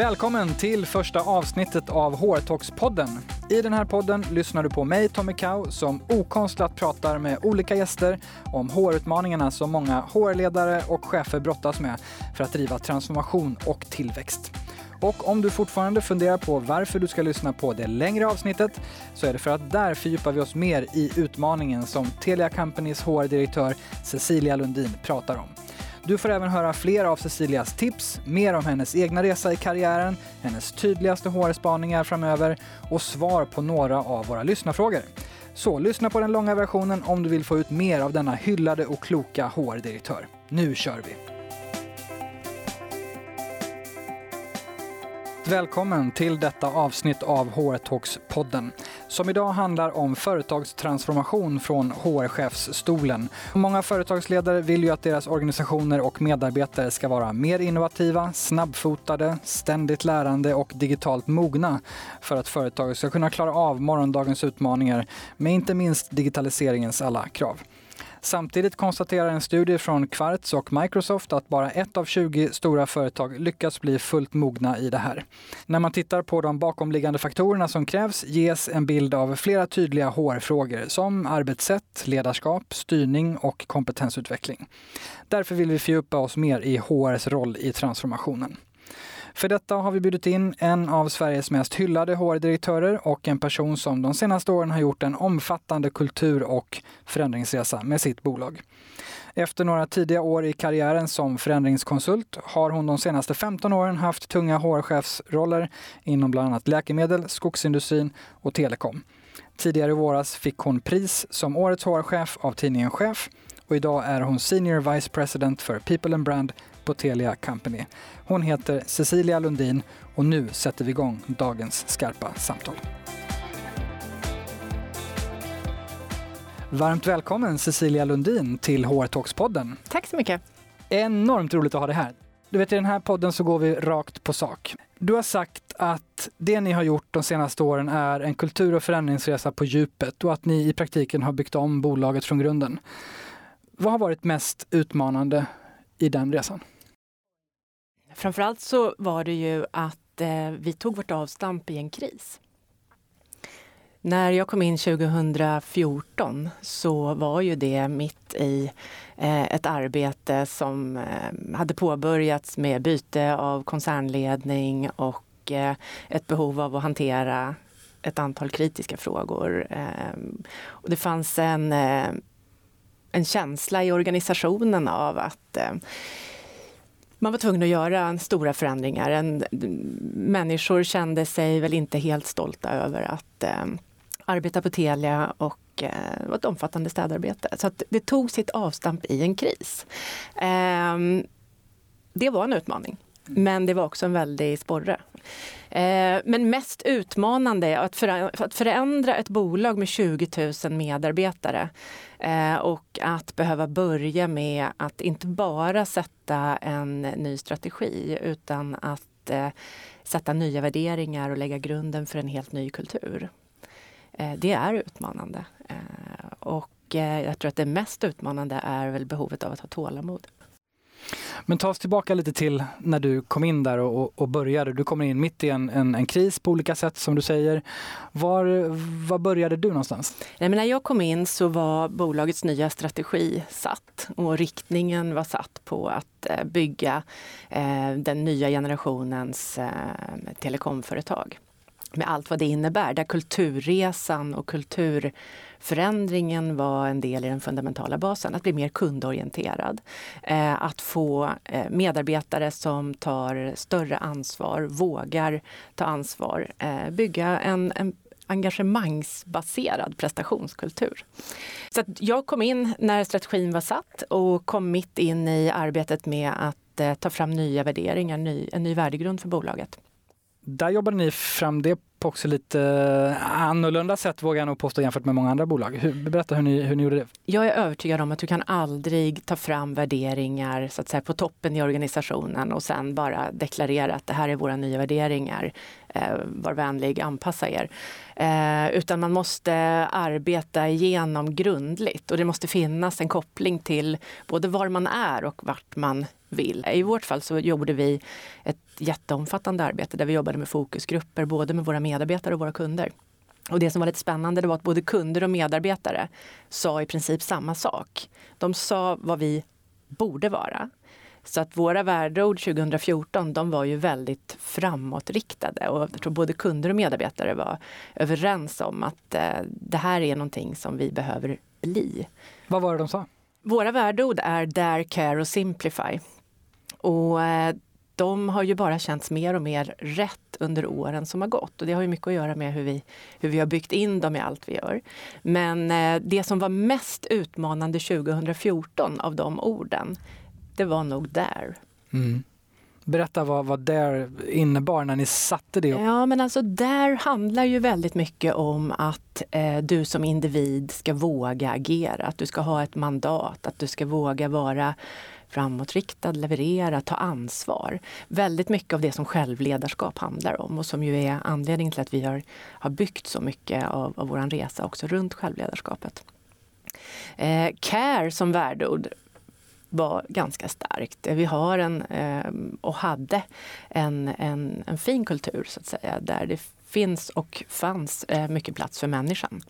Välkommen till första avsnittet av HR-talks-podden. I den här podden lyssnar du på mig, Tommy Kau, som okonstlat pratar med olika gäster om HR-utmaningarna som många HR-ledare och chefer brottas med för att driva transformation och tillväxt. Och om du fortfarande funderar på varför du ska lyssna på det längre avsnittet så är det för att där fördjupar vi oss mer i utmaningen som Telia Companys HR-direktör Cecilia Lundin pratar om. Du får även höra fler av Cecilias tips, mer om hennes egna resa i karriären, hennes tydligaste HR-spaningar framöver och svar på några av våra lyssnarfrågor. Så lyssna på den långa versionen om du vill få ut mer av denna hyllade och kloka HR-direktör. Nu kör vi! Välkommen till detta avsnitt av HR Talks-podden som idag handlar om företagstransformation från HR-chefsstolen. Många företagsledare vill ju att deras organisationer och medarbetare ska vara mer innovativa, snabbfotade, ständigt lärande och digitalt mogna för att företaget ska kunna klara av morgondagens utmaningar med inte minst digitaliseringens alla krav. Samtidigt konstaterar en studie från Quartz och Microsoft att bara ett av 20 stora företag lyckas bli fullt mogna i det här. När man tittar på de bakomliggande faktorerna som krävs ges en bild av flera tydliga HR-frågor som arbetssätt, ledarskap, styrning och kompetensutveckling. Därför vill vi fördjupa oss mer i HRs roll i transformationen. För detta har vi bjudit in en av Sveriges mest hyllade HR-direktörer och en person som de senaste åren har gjort en omfattande kultur och förändringsresa med sitt bolag. Efter några tidiga år i karriären som förändringskonsult har hon de senaste 15 åren haft tunga HR-chefsroller inom bland annat läkemedel, skogsindustrin och telekom. Tidigare i våras fick hon pris som Årets HR-chef av tidningen Chef och idag är hon Senior Vice President för People and Brand på Telia Company. Hon heter Cecilia Lundin och nu sätter vi igång dagens skarpa samtal. Varmt välkommen Cecilia Lundin till HR Talks-podden. Tack så mycket. Enormt roligt att ha dig här. Du vet, i den här podden så går vi rakt på sak. Du har sagt att det ni har gjort de senaste åren är en kultur och förändringsresa på djupet och att ni i praktiken har byggt om bolaget från grunden. Vad har varit mest utmanande i den resan? Framförallt så var det ju att eh, vi tog vårt avstamp i en kris. När jag kom in 2014 så var ju det mitt i eh, ett arbete som eh, hade påbörjats med byte av koncernledning och eh, ett behov av att hantera ett antal kritiska frågor. Eh, och det fanns en, eh, en känsla i organisationen av att eh, man var tvungen att göra stora förändringar. En, människor kände sig väl inte helt stolta över att eh, arbeta på Telia och eh, det var ett omfattande städarbete. Så att det tog sitt avstamp i en kris. Eh, det var en utmaning. Men det var också en väldig sporre. Eh, men mest utmanande är att förändra ett bolag med 20 000 medarbetare eh, och att behöva börja med att inte bara sätta en ny strategi utan att eh, sätta nya värderingar och lägga grunden för en helt ny kultur. Det är utmanande. Och jag tror att det mest utmanande är väl behovet av att ha tålamod. Men ta oss tillbaka lite till när du kom in där och, och började. Du kommer in mitt i en, en, en, kris på olika sätt som du säger. Var, var började du någonstans? Nej, men när jag kom in så var bolagets nya strategi satt och riktningen var satt på att eh, bygga eh, den nya generationens eh, telekomföretag med allt vad det innebär, där kulturresan och kultur förändringen var en del i den fundamentala basen. Att bli mer kundorienterad. Eh, att få eh, medarbetare som tar större ansvar, vågar ta ansvar. Eh, bygga en, en engagemangsbaserad prestationskultur. Så jag kom in när strategin var satt och kom mitt in i arbetet med att ta fram nya värderingar, ny, en ny värdegrund för bolaget. Där jobbade ni fram det på också lite eh, annorlunda sätt vågar jag nog påstå jämfört med många andra bolag. Hur, berätta hur ni, hur ni gjorde det. Jag är övertygad om att du kan aldrig ta fram värderingar så att säga, på toppen i organisationen och sen bara deklarera att det här är våra nya värderingar. Eh, var vänlig, anpassa er. Eh, utan man måste arbeta igenom grundligt och det måste finnas en koppling till både var man är och vart man vill. I vårt fall så gjorde vi ett jätteomfattande arbete där vi jobbade med fokusgrupper både med våra medarbetare och våra kunder. Och det som var lite spännande det var att både kunder och medarbetare sa i princip samma sak. De sa vad vi borde vara. Så att våra värdeord 2014 de var ju väldigt framåtriktade och jag tror både kunder och medarbetare var överens om att eh, det här är någonting som vi behöver bli. Vad var det de sa? Våra värdeord är Dare, Care och Simplify. Och eh, de har ju bara känts mer och mer rätt under åren som har gått. Och det har ju mycket att göra med hur vi, hur vi har byggt in dem i allt vi gör. Men eh, det som var mest utmanande 2014 av de orden, det var nog där. Mm. Berätta vad, vad där innebar när ni satte det. Ja, men alltså där handlar ju väldigt mycket om att eh, du som individ ska våga agera, att du ska ha ett mandat, att du ska våga vara framåtriktad, leverera, ta ansvar. Väldigt mycket av det som självledarskap handlar om och som ju är anledningen till att vi har, har byggt så mycket av, av vår resa också runt självledarskapet. Eh, care som värdeord var ganska starkt. Vi har en, eh, och hade en, en, en fin kultur så att säga, där det finns och fanns eh, mycket plats för människan.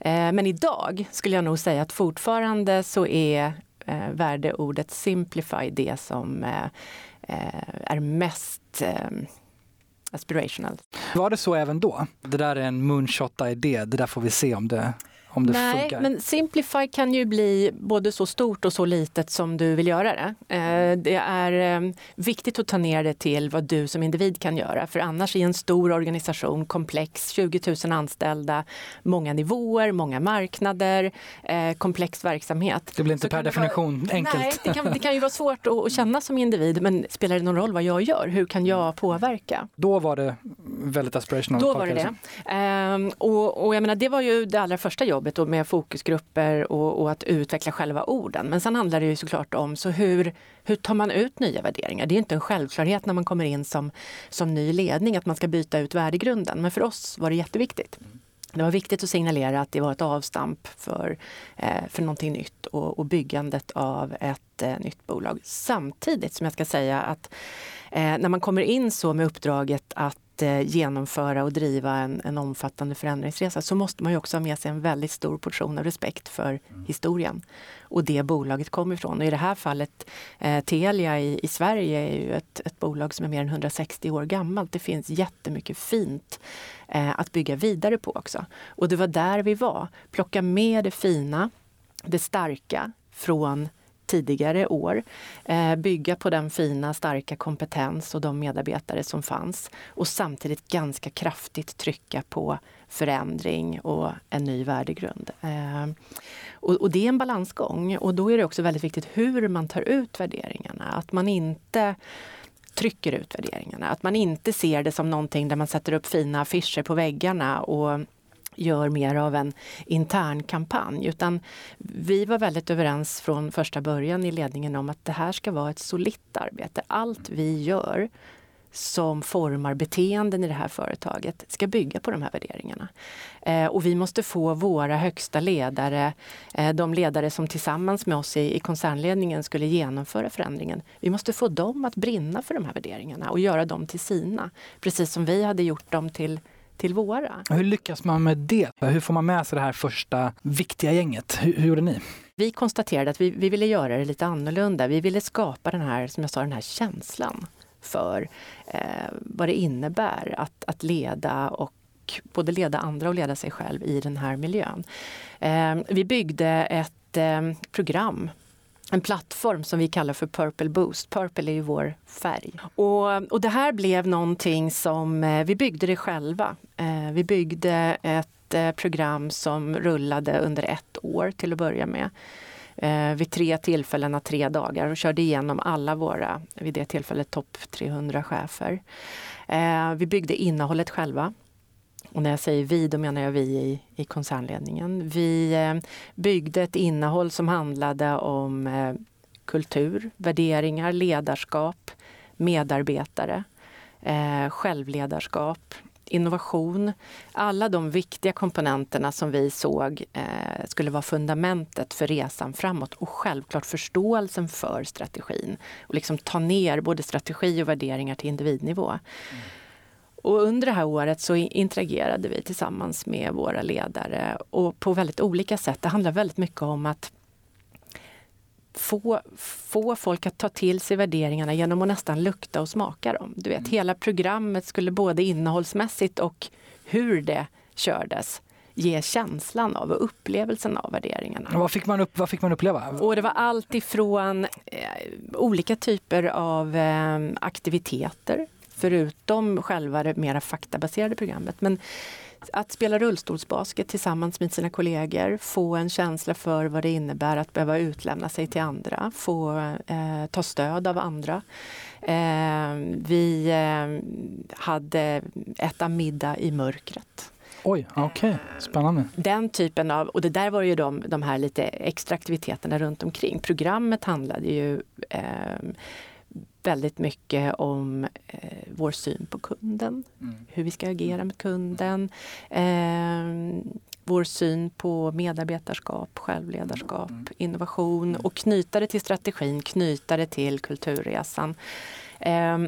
Eh, men idag skulle jag nog säga att fortfarande så är eh, värdeordet simplify det som eh, eh, är mest eh, aspirational. Var det så även då? Det där är en moonshot-idé, det där får vi se om det om det Nej, funkar? men Simplify kan ju bli både så stort och så litet som du vill göra det. Eh, det är eh, viktigt att ta ner det till vad du som individ kan göra. För annars i en stor organisation, komplex, 20 000 anställda, många nivåer, många marknader, eh, komplex verksamhet. Det blir inte per definition vara, enkelt. Nej, det kan, det kan ju vara svårt att känna som individ, men spelar det någon roll vad jag gör? Hur kan jag påverka? Då var det väldigt aspirational. Då var det det. Ehm, och, och jag menar, det var ju det allra första jobbet och med fokusgrupper och, och, att utveckla själva orden. Men sen handlar det ju såklart om så hur, hur tar man ut nya värderingar? Det är inte en självklarhet när man kommer in som, som ny ledning att man ska byta ut värdegrunden. Men för oss var det jätteviktigt. Det var viktigt att signalera att det var ett avstamp för, eh, för någonting nytt och, och byggandet av ett eh, nytt bolag. Samtidigt som jag ska säga att eh, när man kommer in så med uppdraget att Eh, genomföra och driva en, en omfattande förändringsresa så måste man ju också ha med sig en väldigt stor portion av respekt för mm. historien och det bolaget kommer ifrån. Och I det här fallet eh, Telia i, i, Sverige är ju ett, ett, bolag som är mer än 160 år gammalt. Det finns jättemycket fint eh, att bygga vidare på också. Och det var där vi var. Plocka med det fina, det starka från tidigare år. Eh, bygga på den fina, starka kompetens och de medarbetare som fanns och samtidigt ganska kraftigt trycka på förändring och en ny värdegrund. Eh, och, och, det är en balansgång och då är det också väldigt viktigt hur man tar ut värderingarna. Att man inte trycker ut värderingarna. Att man inte ser det som någonting där man sätter upp fina affischer på väggarna och gör mer av en intern kampanj. Utan vi var väldigt överens från första början i ledningen om att det här ska vara ett solitt arbete. Allt vi gör som formar beteenden i det här företaget ska bygga på de här värderingarna. Eh, och vi måste få våra högsta ledare, eh, de ledare som tillsammans med oss i, i koncernledningen skulle genomföra förändringen. Vi måste få dem att brinna för de här värderingarna och göra dem till sina. Precis som vi hade gjort dem till till våra. Hur lyckas man med det? Hur får man med sig det här första viktiga gänget? Hur, hur gjorde ni? Vi konstaterade att vi, vi ville göra det lite annorlunda. Vi ville skapa den här, som jag sa, den här känslan för eh, vad det innebär att, att leda och både leda andra och leda sig själv i den här miljön. Eh, vi byggde ett eh, program en plattform som vi kallar för Purple Boost. Purple är ju vår färg. Och, och det här blev någonting som, eh, vi byggde det själva. Eh, vi byggde ett eh, program som rullade under ett år till att börja med. vid tre tillfällen, av tre dagar och körde igenom alla våra, vid det tillfället, topp 300 chefer. vi byggde innehållet själva. Och när jag säger vi, då menar jag vi i, i koncernledningen. Vi eh, byggde ett innehåll som handlade om eh, kultur, värderingar, ledarskap, medarbetare, eh, självledarskap, innovation. Alla de viktiga komponenterna som vi såg eh, skulle vara fundamentet för resan framåt och självklart förståelsen för strategin. Och liksom ta ner både strategi och värderingar till individnivå. Mm. Och under det här året så interagerade vi tillsammans med våra ledare och på väldigt olika sätt. Det handlar väldigt mycket om att få, få folk att ta till sig värderingarna genom att nästan lukta och smaka dem. Du vet, mm. hela programmet skulle både innehållsmässigt och hur det kördes ge känslan av och upplevelsen av värderingarna. vad, fick man upp, vad fick man uppleva? Och det var allt ifrån eh, olika typer av eh, aktiviteter, förutom själva det mera faktabaserade programmet. Men att spela rullstolsbasket tillsammans med sina kollegor, få en känsla för vad det innebär att behöva utlämna sig till andra, få eh, ta stöd av andra. Eh, vi eh, hade äta middag i mörkret. Oj, okej. Okay. Spännande. Den typen av, och det där var ju de, de här lite extra aktiviteterna runt omkring. Programmet handlade ju eh, väldigt mycket om eh, vår syn på kunden, mm. hur vi ska agera med kunden. Eh, vår syn på medarbetarskap, självledarskap, mm. innovation och knyta det till strategin, knyta det till kulturresan. Eh,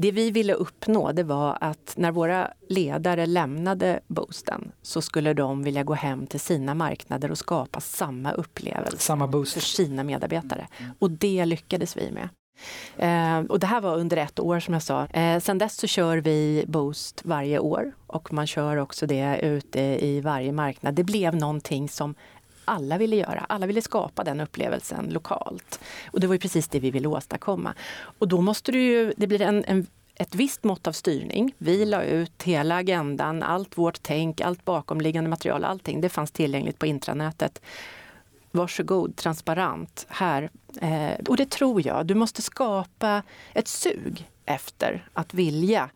det vi ville uppnå det var att när våra ledare lämnade Boosten så skulle de vilja gå hem till sina marknader och skapa samma upplevelse samma boost. för sina medarbetare. Mm. Och det lyckades vi med. Eh, och det här var under ett år som jag sa. Eh, sen dess så kör vi Boost varje år och man kör också det ute i varje marknad. Det blev någonting som alla ville göra. Alla ville skapa den upplevelsen lokalt. Och det var ju precis det vi ville åstadkomma. Och då måste det ju, det blir en, en ett visst mått av styrning. Vi la ut hela agendan, allt vårt tänk, allt bakomliggande material, allting. Det fanns tillgängligt på intranätet varsågod, transparent, här. Eh, och det tror jag, du måste skapa ett sug efter att vilja.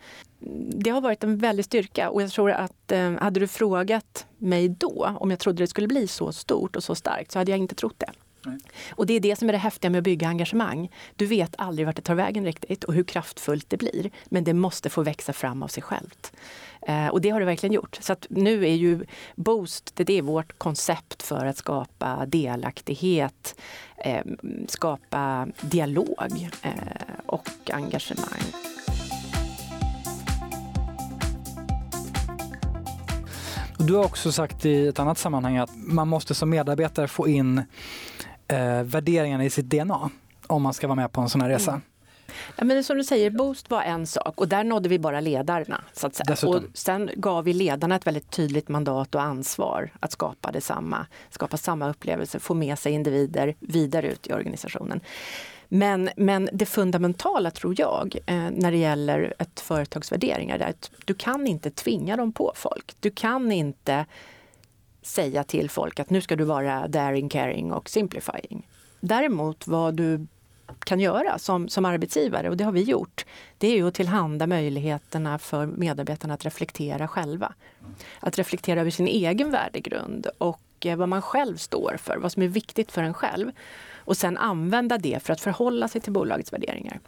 Det har varit en väldig styrka och jag tror att eh, hade du frågat mig då om jag trodde det skulle bli så stort och så starkt så hade jag inte trott det. Nej. Och det är det som är det häftiga med att bygga engagemang. Du vet aldrig vart det tar vägen riktigt och hur kraftfullt det blir. Men det måste få växa fram av sig självt. Eh, och det har det verkligen gjort. Så att nu är ju Boost, det är vårt koncept för att skapa delaktighet, eh, skapa dialog eh, och engagemang. Du har också sagt i ett annat sammanhang att man måste som medarbetare få in eh, värderingarna i sitt DNA om man ska vara med på en sån här resa. Mm. Ja, men som du säger, Boost var en sak och där nådde vi bara ledarna. Så att säga. Och sen gav vi ledarna ett väldigt tydligt mandat och ansvar att skapa detsamma, skapa samma upplevelse, få med sig individer vidare ut i organisationen. Men, men det fundamentala tror jag eh, när det gäller ett företags värderingar är att du kan inte tvinga dem på folk. Du kan inte säga till folk att nu ska du vara daring, caring och simplifying. Däremot vad du kan göra som, som arbetsgivare, och det har vi gjort, det är ju att tillhanda möjligheterna för medarbetarna att reflektera själva. Att reflektera över sin egen värdegrund och eh, vad man själv står för, vad som är viktigt för en själv. Och sen använda det för att förhålla sig till bolagets värderingar.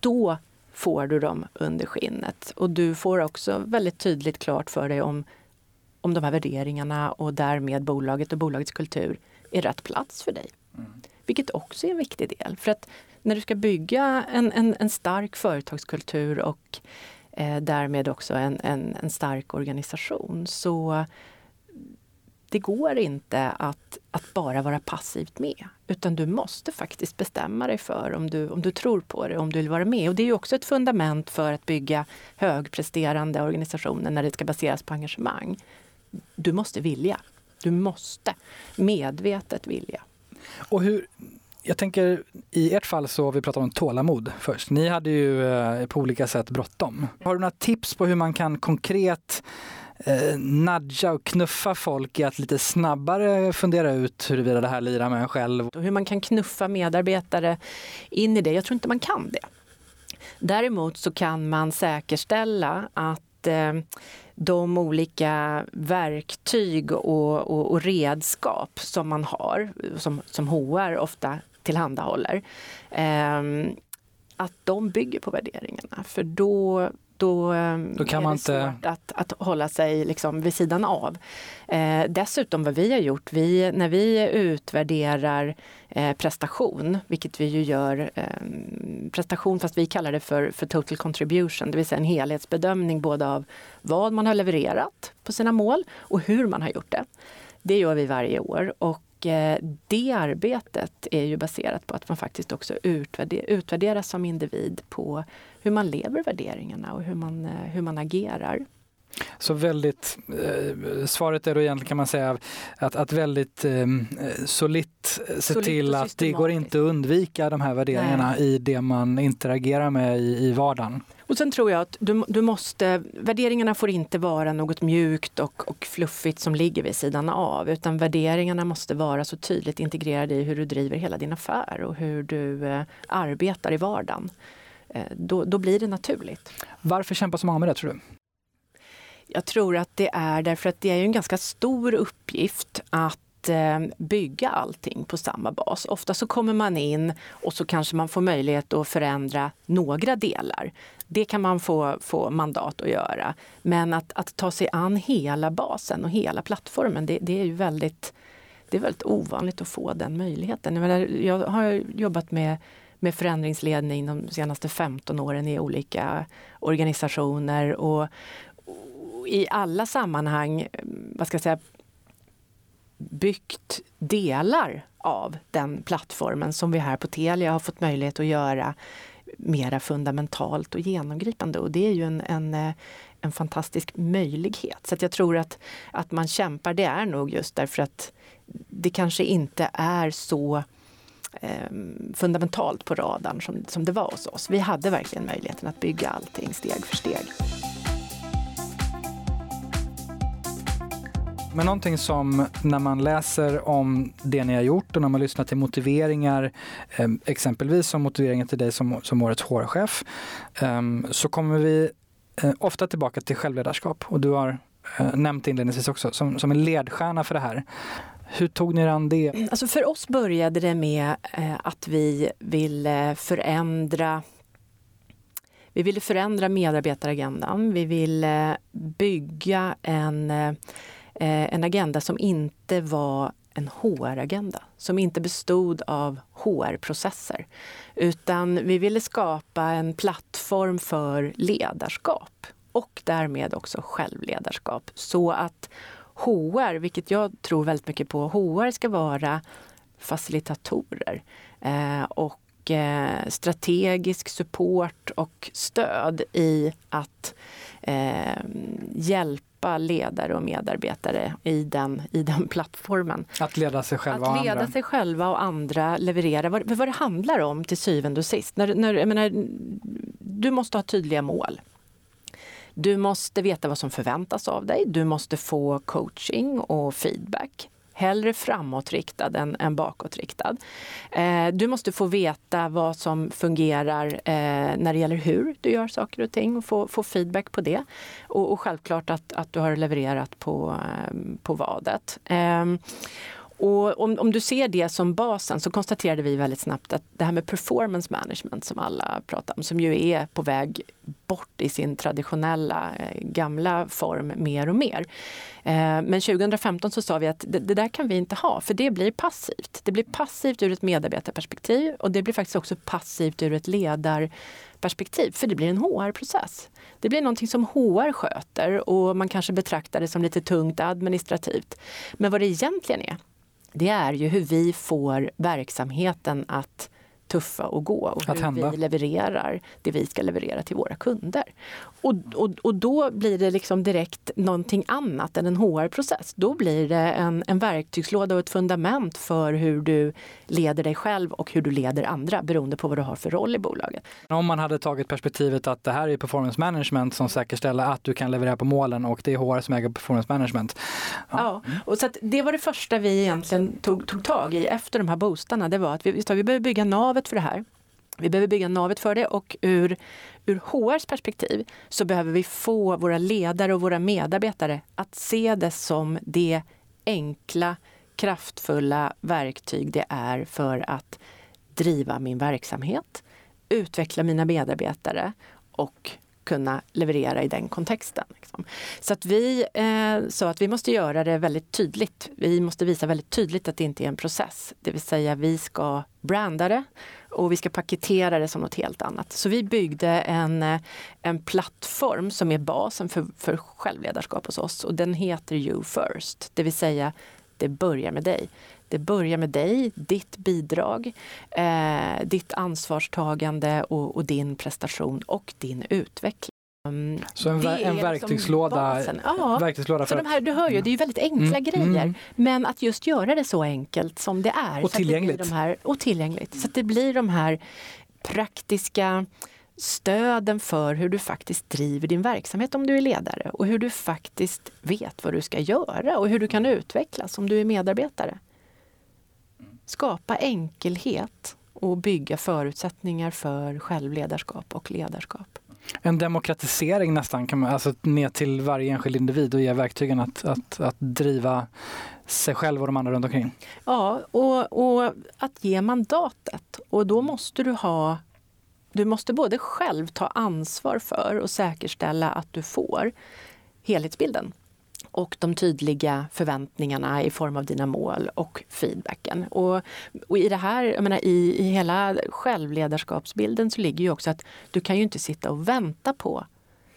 Då får du dem under skinnet och du får också väldigt tydligt klart för dig om, om de här värderingarna och därmed bolaget och bolagets kultur är rätt plats för dig. Mm. Vilket också är en viktig del. För att när du ska bygga en, en, en stark företagskultur och eh, därmed också en, en, en stark organisation så det går inte att, att bara vara passivt med. Utan du måste faktiskt bestämma dig för om du, om du tror på det, om du vill vara med. Och det är också ett fundament för att bygga högpresterande organisationer när det ska baseras på engagemang. Du måste vilja. Du måste medvetet vilja. Och hur, jag tänker i ert fall så har vi pratat om tålamod först. Ni hade ju eh, på olika sätt bråttom. Har du några tips på hur man kan konkret eh, nudga och knuffa folk i att lite snabbare fundera ut huruvida det här lirar med en själv? Och hur man kan knuffa medarbetare in i det. Jag tror inte man kan det. Däremot så kan man säkerställa att eh, de olika verktyg och, och, och, redskap som man har, som, som HR ofta tillhandahåller, eh, att de bygger på värderingarna. För då då, ehm, då kan är man det inte... svårt att, att hålla sig liksom vid sidan av. Eh, dessutom vad vi har gjort, vi, när vi utvärderar eh, prestation, vilket vi ju gör, eh, prestation fast vi kallar det för, för total contribution, det vill säga en helhetsbedömning både av vad man har levererat på sina mål och hur man har gjort det. Det gör vi varje år och det arbetet är ju baserat på att man faktiskt också utvärder, utvärderas som individ på hur man lever värderingarna och hur man, eh, hur man agerar. Så väldigt, eh, svaret är då egentligen kan man säga att, att väldigt eh, solitt se solitt till att det går inte att undvika de här värderingarna Nej. i det man interagerar med i, i vardagen. Och sen tror jag att du, du måste, värderingarna får inte vara något mjukt och, och fluffigt som ligger vid sidan av, utan värderingarna måste vara så tydligt integrerade i hur du driver hela din affär och hur du eh, arbetar i vardagen. Eh, då, då blir det naturligt. Varför kämpar så många med det tror du? Jag tror att det är därför att det är en ganska stor uppgift att eh, bygga allting på samma bas. Ofta så kommer man in och så kanske man får möjlighet att förändra några delar. Det kan man få, få mandat att göra. Men att, att ta sig an hela basen och hela plattformen, det, det är ju väldigt, det är väldigt ovanligt att få den möjligheten. Jag, menar, jag har jobbat med med förändringsledning de senaste 15 åren i olika organisationer och, och i alla sammanhang, vad ska jag säga, byggt delar av den plattformen som vi här på Telia har fått möjlighet att göra mera fundamentalt och genomgripande. Och det är ju en, en, eh, en fantastisk möjlighet. Så jag tror att, att man kämpar, det är nog just därför att det kanske inte är så eh, fundamentalt på radarn som, som det var hos oss. Vi hade verkligen möjligheten att bygga allting steg för steg. Men någonting som när man läser om det ni har gjort och när man lyssnar till motiveringar, ehm, exempelvis som motiveringen till dig som, som årets HR-chef, ehm, så kommer vi eh, ofta tillbaka till självledarskap och du har eh, nämnt inledningsvis också som, som en ledstjärna för det här. Hur tog ni er an det? Mm, alltså för oss började det med eh, att vi ville förändra vi ville förändra medarbetaragendan. Vi ville bygga en, Eh, en agenda som inte var en HR-agenda, som inte bestod av HR-processer. Utan vi ville skapa en plattform för ledarskap och därmed också självledarskap. Så att HR, vilket jag tror väldigt mycket på, HR ska vara facilitatorer eh, och eh, strategisk support och stöd i att eh, hjälpa ledare och medarbetare i den, i den plattformen. Att leda sig själva att och leda andra. sig själva och andra leverera. Vad, vad det handlar om till syvende och sist. När, när, menar, du måste ha tydliga mål. Du måste veta vad som förväntas av dig. Du måste få coaching och feedback. Hellre framåtriktad än, än bakåtriktad. Eh, du måste få veta vad som fungerar eh, när det gäller hur du gör saker och ting och få, få feedback på det. Och, och självklart att, att du har levererat på, eh, på vadet. Eh, och om, om, du ser det som basen så konstaterade vi väldigt snabbt att det här med performance management som alla pratar om, som ju är på väg bort i sin traditionella eh, gamla form mer och mer. Eh, men 2015 så sa vi att det, det, där kan vi inte ha för det blir passivt. Det blir passivt ur ett medarbetarperspektiv och det blir faktiskt också passivt ur ett ledarperspektiv för det blir en HR-process. Det blir någonting som HR sköter och man kanske betraktar det som lite tungt administrativt. Men vad det egentligen är, det är ju hur vi får verksamheten att tuffa och gå och hur vi levererar det vi ska leverera till våra kunder. Och, och, och då blir det liksom direkt någonting annat än en HR-process. Då blir det en, en verktygslåda och ett fundament för hur du leder dig själv och hur du leder andra beroende på vad du har för roll i bolaget. Om man hade tagit perspektivet att det här är performance management som säkerställer att du kan leverera på målen och det är HR som äger performance management. Ja, ja och så det var det första vi egentligen tog, tog tag i efter de här boostarna. Det var att vi, vi behöver bygga navet för det här. Vi behöver bygga navet för det och ur, ur HRs perspektiv så behöver vi få våra ledare och våra medarbetare att se det som det enkla, kraftfulla verktyg det är för att driva min verksamhet, utveckla mina medarbetare och kunna leverera i den kontexten. Liksom. Så att vi eh, sa att vi måste göra det väldigt tydligt. Vi måste visa väldigt tydligt att det inte är en process. Det vill säga vi ska branda det och vi ska paketera det som något helt annat. Så vi byggde en, eh, en plattform som är basen för, för självledarskap hos oss och den heter You First. Det vill säga, det börjar med dig. Det börjar med dig, ditt bidrag, eh, ditt ansvarstagande och, och, din prestation och din utveckling. Mm, så en, en liksom verktygslåda? Liksom ja, verktygslåda för, för de här, du hör ju, det är ju väldigt enkla mm, grejer. Mm. Men att just göra det så enkelt som det är. Och tillgängligt. De här, och tillgängligt. Så att det blir de här praktiska stöden för hur du faktiskt driver din verksamhet om du är ledare och hur du faktiskt vet vad du ska göra och hur du kan utvecklas om du är medarbetare. Skapa enkelhet och bygga förutsättningar för självledarskap och ledarskap. En demokratisering nästan, kan man, alltså ner till varje enskild individ och ge verktygen att, att, att driva sig själv och de andra runt omkring. Ja, och, och att ge mandatet. Och då måste du ha du måste både själv ta ansvar för och säkerställa att du får helhetsbilden och de tydliga förväntningarna i form av dina mål och feedbacken. Och, och i det här, jag menar, i, i hela självledarskapsbilden så ligger ju också att du kan ju inte sitta och vänta på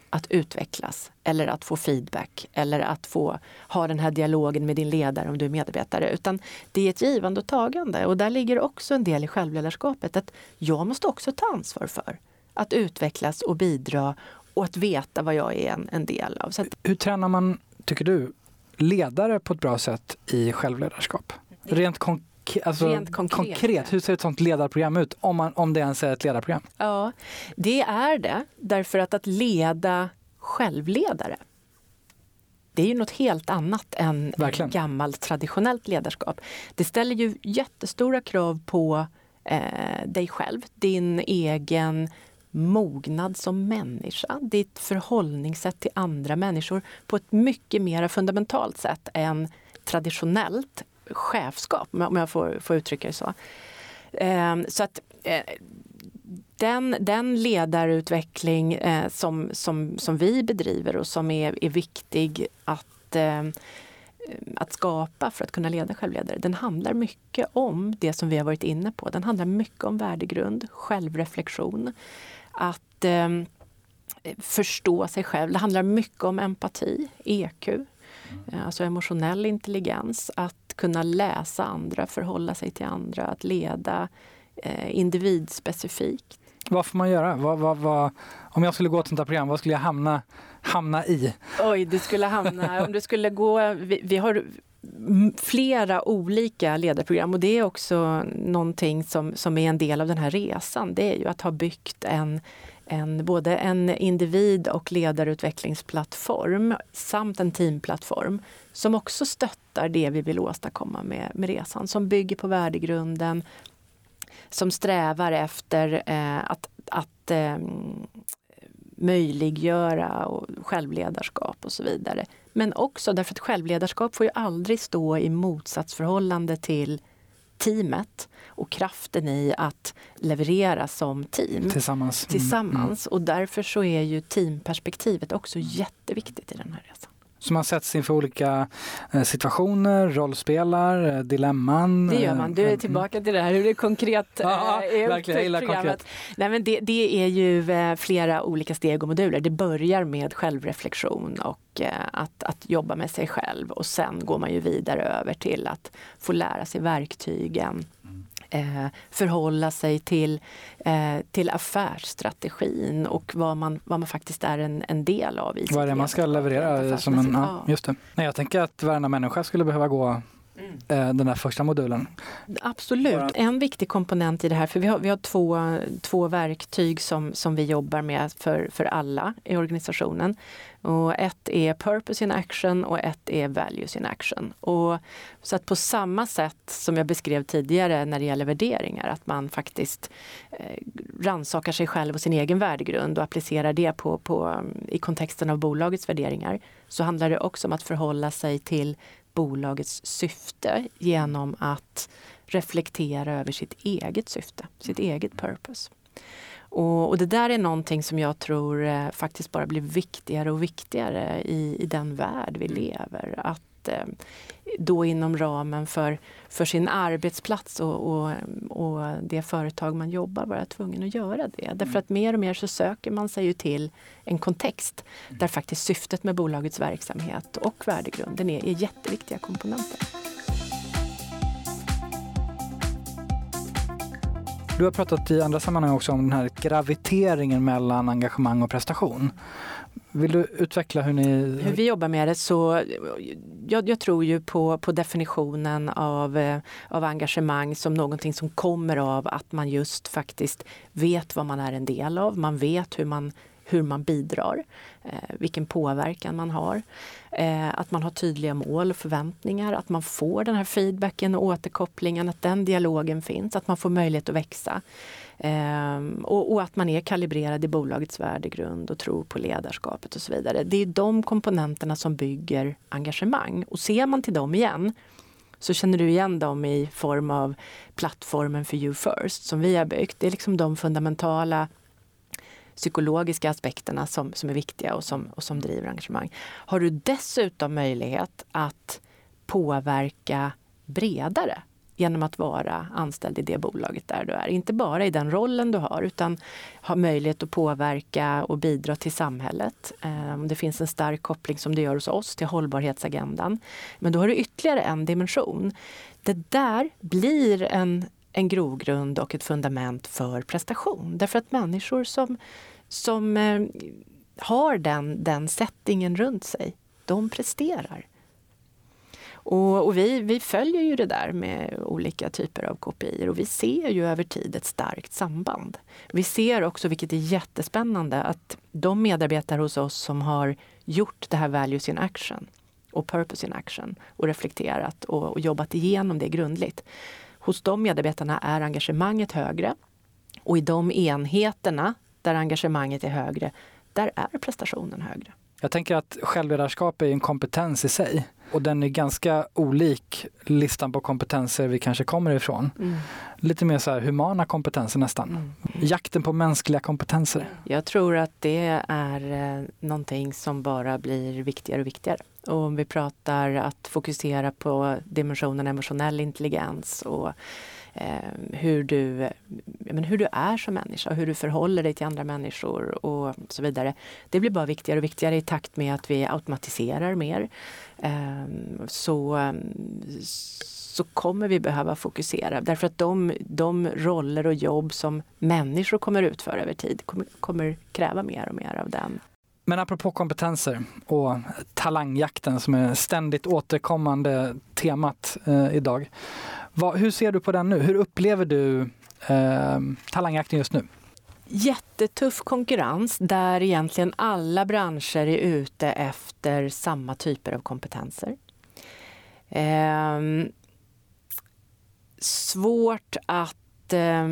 att utvecklas eller att få feedback eller att få ha den här dialogen med din ledare om du är medarbetare. Utan det är ett givande och tagande och där ligger också en del i självledarskapet att jag måste också ta ansvar för att utvecklas och bidra och att veta vad jag är en, en del av. Att, Hur tränar man tycker du, ledare på ett bra sätt i självledarskap? Rent, konk alltså, Rent konkret. konkret. hur ser ett sånt ledarprogram ut? Om, man, om det ens är ett ledarprogram? Ja, det är det. Därför att att leda självledare det är ju något helt annat än Verkligen. gammalt traditionellt ledarskap. Det ställer ju jättestora krav på eh, dig själv, din egen mognad som människa, ditt förhållningssätt till andra människor på ett mycket mer fundamentalt sätt än traditionellt chefskap, om jag får, får uttrycka det så. Ehm, så att eh, den, den ledarutveckling eh, som, som, som vi bedriver och som är, är viktig att eh, att skapa för att kunna leda självledare, den handlar mycket om det som vi har varit inne på. Den handlar mycket om värdegrund, självreflektion, att eh, förstå sig själv. Det handlar mycket om empati, EQ, mm. Eh, alltså emotionell intelligens. Att kunna läsa andra, förhålla sig till andra, att leda eh, individspecifikt. Vad får man göra? Vad, vad, vad, om jag skulle gå ett sånt här program, vad skulle jag hamna, hamna i? Oj, du skulle hamna... om du skulle gå... Vi, vi har flera olika ledarprogram och det är också någonting som, som är en del av den här resan. Det är ju att ha byggt en, en, både en individ och ledarutvecklingsplattform samt en teamplattform som också stöttar det vi vill åstadkomma med, med resan. Som bygger på värdegrunden, som strävar efter eh, att, att eh, möjliggöra och självledarskap och så vidare. Men också därför att självledarskap får ju aldrig stå i motsatsförhållande till teamet och kraften i att leverera som team. Tillsammans. Mm. Tillsammans. Mm. Och därför så är ju teamperspektivet också jätteviktigt i den här resan. Så man sätts inför olika eh, situationer, rollspelar, eh, dilemman. Det gör man. Du är eh, tillbaka till det här hur det konkret ja, är verkligen, jag konkret. Nej, men det, det, är ju flera olika steg och moduler. Det börjar med självreflektion och att, att jobba med sig själv och sen går man ju vidare över till att få lära sig verktygen eh, förhålla sig till, eh, till affärsstrategin och vad man, vad man faktiskt är en, en del av. I vad är det man ska leverera? Som en, ja, just det. Nej, jag tänker att varenda människa skulle behöva gå Mm. Eh, den här första modulen. Absolut. En viktig komponent i det här, för vi har, vi har två, två verktyg som, som vi jobbar med för, för alla i organisationen. Och ett är Purpose in Action och ett är Values in Action. Och så att på samma sätt som jag beskrev tidigare när det gäller värderingar, att man faktiskt eh, rannsakar sig själv och sin egen värdegrund och applicerar det på, på, i kontexten av bolagets värderingar, så handlar det också om att förhålla sig till bolagets syfte genom att reflektera över sitt eget syfte, sitt eget purpose. Och, och, det där är någonting som jag tror eh, faktiskt bara blir viktigare och viktigare i, i den värld vi lever. Att eh, då inom ramen för, för sin arbetsplats och, och, och, det företag man jobbar vara tvungen att göra det. Mm. Därför att mer och mer så söker man sig ju till en kontext där faktiskt syftet med bolagets verksamhet och värdegrunden är, är jätteviktiga komponenter. Du har pratat i andra sammanhang också om den här graviteringen mellan engagemang och prestation. Vill du utveckla hur ni... Hur vi jobbar med det så jag, jag tror ju på, på definitionen av, eh, av engagemang som någonting som kommer av att man just faktiskt vet vad man är en del av. Man vet hur man hur man bidrar, eh, vilken påverkan man har. Eh, att man har tydliga mål och förväntningar, att man får den här feedbacken och återkopplingen, att den dialogen finns, att man får möjlighet att växa. Eh, och, och, att man är kalibrerad i bolagets värdegrund och tror på ledarskapet och så vidare. Det är de komponenterna som bygger engagemang. Och ser man till dem igen så känner du igen dem i form av plattformen för You First som vi har byggt. Det är liksom de fundamentala psykologiska aspekterna som, som är viktiga och som, och som driver engagemang. Har du dessutom möjlighet att påverka bredare genom att vara anställd i det bolaget där du är. Inte bara i den rollen du har utan ha möjlighet att påverka och bidra till samhället. Eh, om det finns en stark koppling som det gör hos oss till hållbarhetsagendan. Men då har du ytterligare en dimension. Det där blir en en grogrund och ett fundament för prestation. Därför att människor som, som eh, har den, den settingen runt sig, de presterar. Och, och, vi, vi följer ju det där med olika typer av KPI och vi ser ju över tid ett starkt samband. Vi ser också, vilket är jättespännande, att de medarbetare hos oss som har gjort det här values in action och purpose in action och reflekterat och, och jobbat igenom det grundligt hos de medarbetarna är engagemanget högre. Och i de enheterna där engagemanget är högre, där är prestationen högre. Jag tänker att självledarskap är en kompetens i sig och den är ganska olik listan på kompetenser vi kanske kommer ifrån. Mm. Lite mer så humana kompetenser nästan. Mm. Jakten på mänskliga kompetenser. Jag tror att det är eh, någonting som bara blir viktigare och viktigare. Och om vi pratar att fokusera på dimensionen emotionell intelligens och eh, hur, du, men hur du är som människa, hur du förhåller dig till andra människor och så vidare. Det blir bara viktigare och viktigare i takt med att vi automatiserar mer. Eh, så, så kommer vi behöva fokusera därför att de, de roller och jobb som människor kommer utföra över tid kommer, kommer kräva mer och mer av den men apropå kompetenser och talangjakten som är ständigt återkommande temat eh, idag. Vad, hur ser du på den nu? Hur upplever du eh, talangjakten just nu? Jättetuff konkurrens där egentligen alla branscher är ute efter samma typer av kompetenser. Eh, svårt att eh,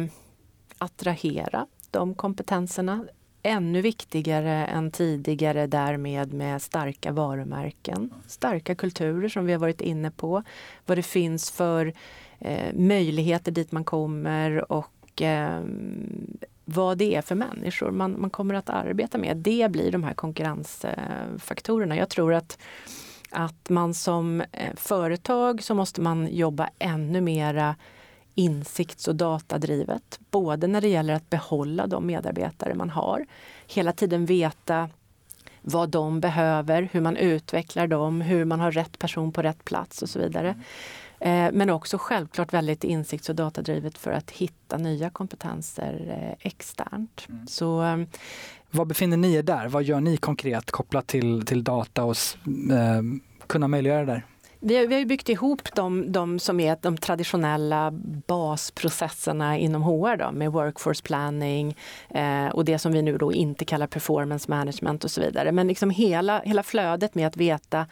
attrahera de kompetenserna ännu viktigare än tidigare därmed med starka varumärken, starka kulturer som vi har varit inne på, vad det finns för eh, möjligheter dit man kommer och eh, vad det är för människor man, man kommer att arbeta med. Det blir de här konkurrensfaktorerna. Jag tror att att man som eh, företag så måste man jobba ännu mera insikts och datadrivet. Både när det gäller att behålla de medarbetare man har, hela tiden veta vad de behöver, hur man utvecklar dem, hur man har rätt person på rätt plats och så vidare. Eh, men också självklart väldigt insikts och datadrivet för att hitta nya kompetenser eh, externt. Mm. Så, eh, Var befinner ni er där? Vad gör ni konkret kopplat till, till data och eh, kunna möjliggöra det där? Vi har, vi har byggt ihop de, de, som är de traditionella basprocesserna inom HR då, med workforce planning eh, och det som vi nu då inte kallar performance management och så vidare. Men liksom hela, hela flödet med att veta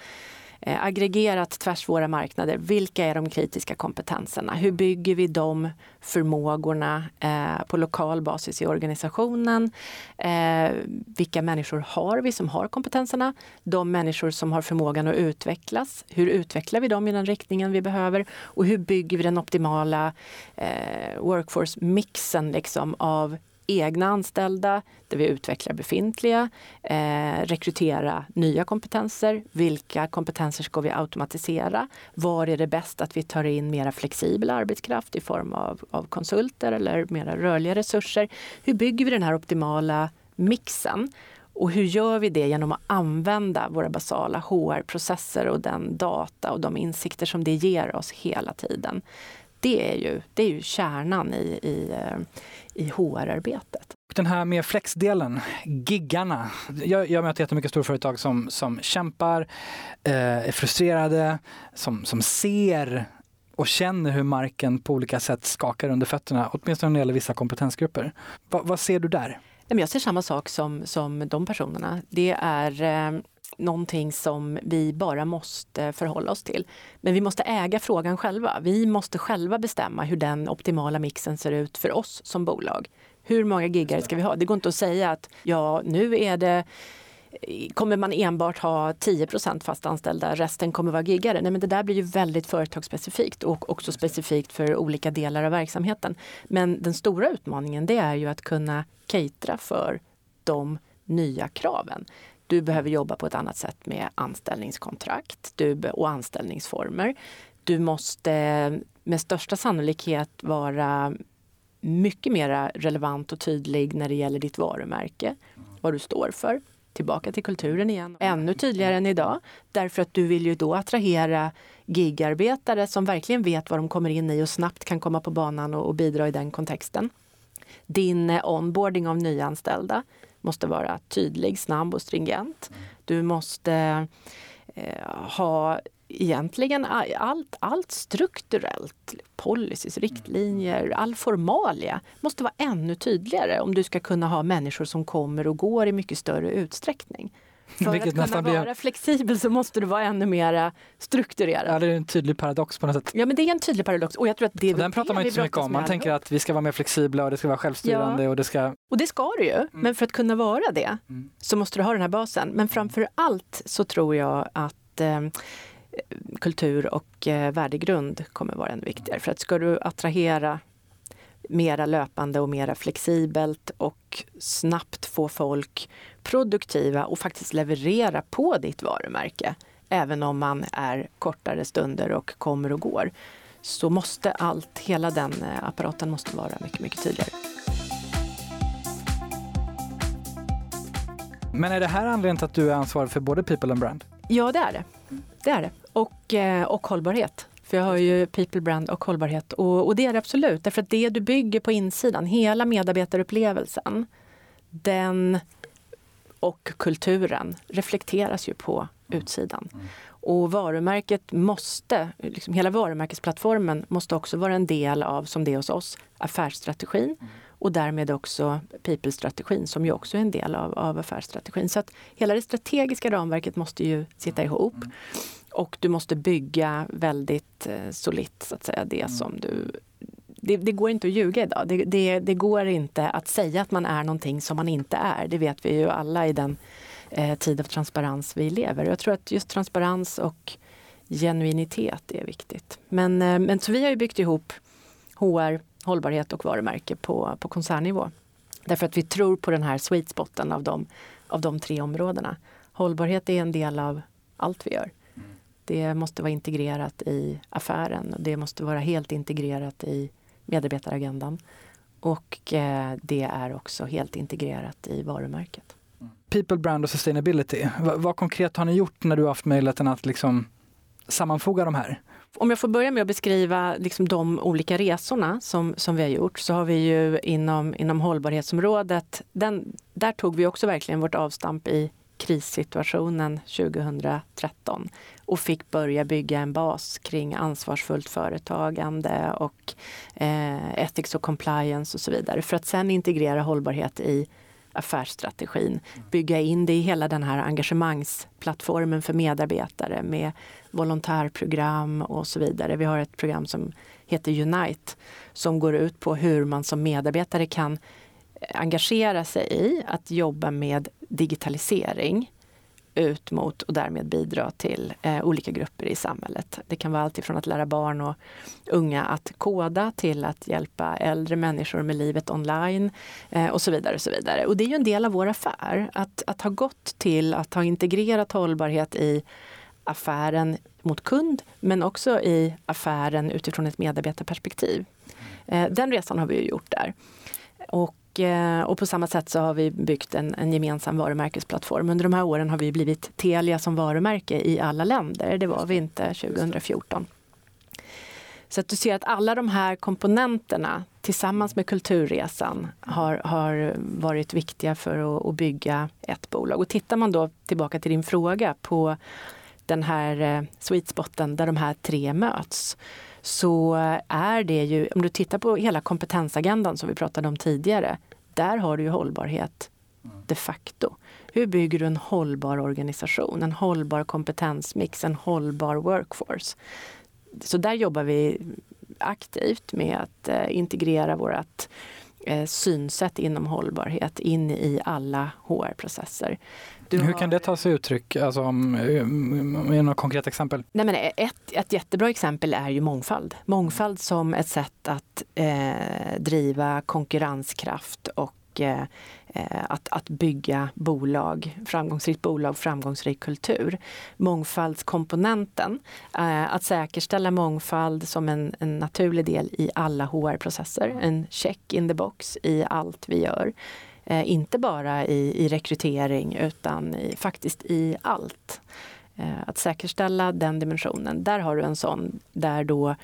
eh, aggregerat tvärs våra marknader. Vilka är de kritiska kompetenserna? Hur bygger vi de förmågorna eh, på lokal basis i organisationen? Eh, vilka människor har vi som har kompetenserna? De människor som har förmågan att utvecklas. Hur utvecklar vi dem i den riktningen vi behöver? Och hur bygger vi den optimala eh, workforce-mixen liksom av egna anställda, där vi utvecklar befintliga, eh, rekrytera nya kompetenser. Vilka kompetenser ska vi automatisera? Var är det bäst att vi tar in mera flexibel arbetskraft i form av, av konsulter eller mera rörliga resurser? Hur bygger vi den här optimala mixen? Och hur gör vi det genom att använda våra basala HR-processer och den data och de insikter som det ger oss hela tiden? Det är ju, det är ju kärnan i, i, eh, i HR-arbetet. Den här med flexdelen, giggarna. Jag, jag möter jättemycket storföretag som, som kämpar, eh, är frustrerade, som, som ser och känner hur marken på olika sätt skakar under fötterna, åtminstone när det gäller vissa kompetensgrupper. Va, vad ser du där? Jag ser samma sak som, som de personerna. Det är eh, någonting som vi bara måste förhålla oss till. Men vi måste äga frågan själva. Vi måste själva bestämma hur den optimala mixen ser ut för oss som bolag. Hur många giggare ska vi ha? Det går inte att säga att ja, nu är det kommer man enbart ha 10 fast anställda, resten kommer vara giggare. Nej, men det där blir ju väldigt företagsspecifikt och också specifikt för olika delar av verksamheten. Men den stora utmaningen det är ju att kunna catera för de nya kraven. Du behöver jobba på ett annat sätt med anställningskontrakt du, och anställningsformer. Du måste med största sannolikhet vara mycket mer relevant och tydlig när det gäller ditt varumärke, vad du står för. Tillbaka till kulturen igen. Ännu tydligare än idag, därför att du vill ju då attrahera gigarbetare som verkligen vet vad de kommer in i och snabbt kan komma på banan och, och bidra i den kontexten. Din eh, onboarding av nyanställda måste vara tydlig, snabb och stringent. Du måste eh, ha egentligen allt, allt strukturellt, policies, riktlinjer, all formalia måste vara ännu tydligare om du ska kunna ha människor som kommer och går i mycket större utsträckning. För Vilket att kunna vara blir... flexibel så måste du vara ännu mer strukturerad. Ja, det är en tydlig paradox på något sätt. Ja, men det är en tydlig paradox. Och jag tror att det Den pratar man inte så mycket om. Man tänker att vi ska vara mer flexibla och det ska vara självstyrande. Ja. Och, det ska... och det ska du ju. Mm. Men för att kunna vara det mm. så måste du ha den här basen. Men framför allt så tror jag att eh, kultur och eh, värdegrund kommer vara ännu viktigare. För att ska du attrahera mera löpande och mera flexibelt och snabbt få folk produktiva och faktiskt leverera på ditt varumärke. Även om man är kortare stunder och kommer och går. Så måste allt, hela den eh, apparaten måste vara mycket, mycket tydligare. Men är det här anledningen till att du är ansvarig för både People and Brand? Ja, det är det. Det är det. Och, eh, och hållbarhet. För jag har ju people brand och hållbarhet. Och, och, det är det absolut, därför att det du bygger på insidan, hela medarbetarupplevelsen, den och kulturen reflekteras ju på utsidan. Och varumärket måste, liksom hela varumärkesplattformen måste också vara en del av, som det är hos oss, affärsstrategin och därmed också people-strategin som ju också är en del av, av affärsstrategin. Så att hela det strategiska ramverket måste ju sitta ihop. Och du måste bygga väldigt eh, solitt, så att säga, det mm. som du... Det, det, går inte att ljuga idag. Det, det, det, går inte att säga att man är någonting som man inte är. Det vet vi ju alla i den eh, tid av transparens vi lever. Jag tror att just transparens och genuinitet är viktigt. Men, eh, men så vi har ju byggt ihop HR, hållbarhet och varumärke på, på koncernnivå. Därför att vi tror på den här sweet spoten av de, av de tre områdena. Hållbarhet är en del av allt vi gör. Det måste vara integrerat i affären och det måste vara helt integrerat i medarbetaragendan. Och eh, det är också helt integrerat i varumärket. People, brand och sustainability. V vad konkret har ni gjort när du har haft möjligheten att liksom sammanfoga de här? Om jag får börja med att beskriva liksom de olika resorna som, som vi har gjort så har vi ju inom, inom hållbarhetsområdet, den, där tog vi också verkligen vårt avstamp i krissituationen 2013 och fick börja bygga en bas kring ansvarsfullt företagande och eh, ethics och compliance och så vidare för att sen integrera hållbarhet i affärsstrategin. Bygga in det i hela den här engagemangsplattformen för medarbetare med volontärprogram och så vidare. Vi har ett program som heter Unite som går ut på hur man som medarbetare kan engagera sig i att jobba med digitalisering ut mot och därmed bidra till eh, olika grupper i samhället. Det kan vara allt ifrån att lära barn och unga att koda till att hjälpa äldre människor med livet online eh, och så vidare. Och så vidare. Och det är ju en del av vår affär, att, att ha gått till att ha integrerat hållbarhet i affären mot kund, men också i affären utifrån ett medarbetarperspektiv. Eh, den resan har vi ju gjort där. Och, och på samma sätt så har vi byggt en, en gemensam varumärkesplattform. Under de här åren har vi blivit Telia som varumärke i alla länder. Det var vi inte 2014. Så att du ser att alla de här komponenterna tillsammans med Kulturresan har, har varit viktiga för att, att, bygga ett bolag. Och tittar man då tillbaka till din fråga på den här eh, sweet spoten där de här tre möts så är det ju, om du tittar på hela kompetensagendan som vi pratade om tidigare, där har du ju hållbarhet de facto. Hur bygger du en hållbar organisation, en hållbar kompetensmix, en hållbar workforce? Så där jobbar vi aktivt med att eh, integrera vårt eh, synsätt inom hållbarhet in i alla HR-processer. Du Hur kan det ta sig uttryck? Alltså, med några konkreta exempel? Nej, men ett, ett jättebra exempel är ju mångfald. Mångfald som ett sätt att eh, driva konkurrenskraft och eh, att, att bygga bolag, framgångsrikt bolag, framgångsrik kultur. Mångfaldskomponenten, eh, att säkerställa mångfald som en, en naturlig del i alla HR-processer. En check in the box i allt vi gör. Eh, inte bara i, i rekrytering utan i, faktiskt i allt. Eh, att säkerställa den dimensionen. Där har du en sån där då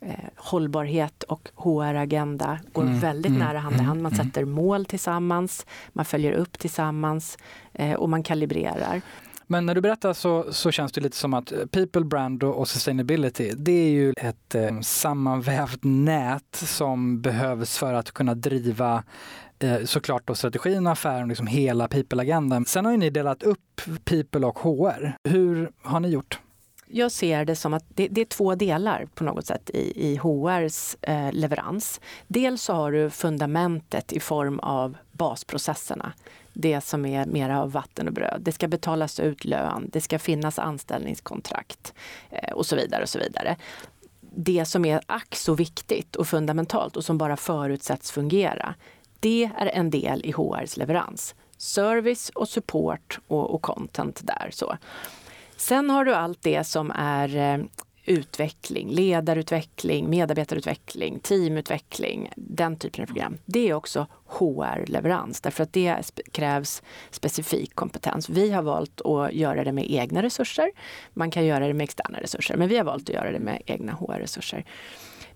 eh, hållbarhet och HR-agenda går mm, väldigt mm, nära hand i hand. Man mm, sätter mål tillsammans, man följer upp tillsammans eh, och man kalibrerar. Men när du berättar så, så känns det lite som att people, brand och, sustainability, det är ju ett eh, sammanvävt nät som behövs för att kunna driva Eh, Eh, såklart då strategin och affären, liksom hela people-agendan. Sen har ju ni delat upp people och HR. Hur har ni gjort? Jag ser det som att det, det är två delar på något sätt i, i HRs eh, leverans. Dels så har du fundamentet i form av basprocesserna. Det som är mera av vatten och bröd. Det ska betalas ut lön, det ska finnas anställningskontrakt eh, och så vidare. och så vidare det som är ack så viktigt och fundamentalt och som bara förutsätts fungera, det är en del i HRs leverans. Service och support och, och content där. Så. Sen har du allt det som är eh, utveckling, ledarutveckling, medarbetarutveckling, teamutveckling, den typen av program. Det är också HR-leverans därför att det krävs specifik kompetens. Vi har valt att göra det med egna resurser. Man kan göra det med externa resurser, men vi har valt att göra det med egna HR-resurser.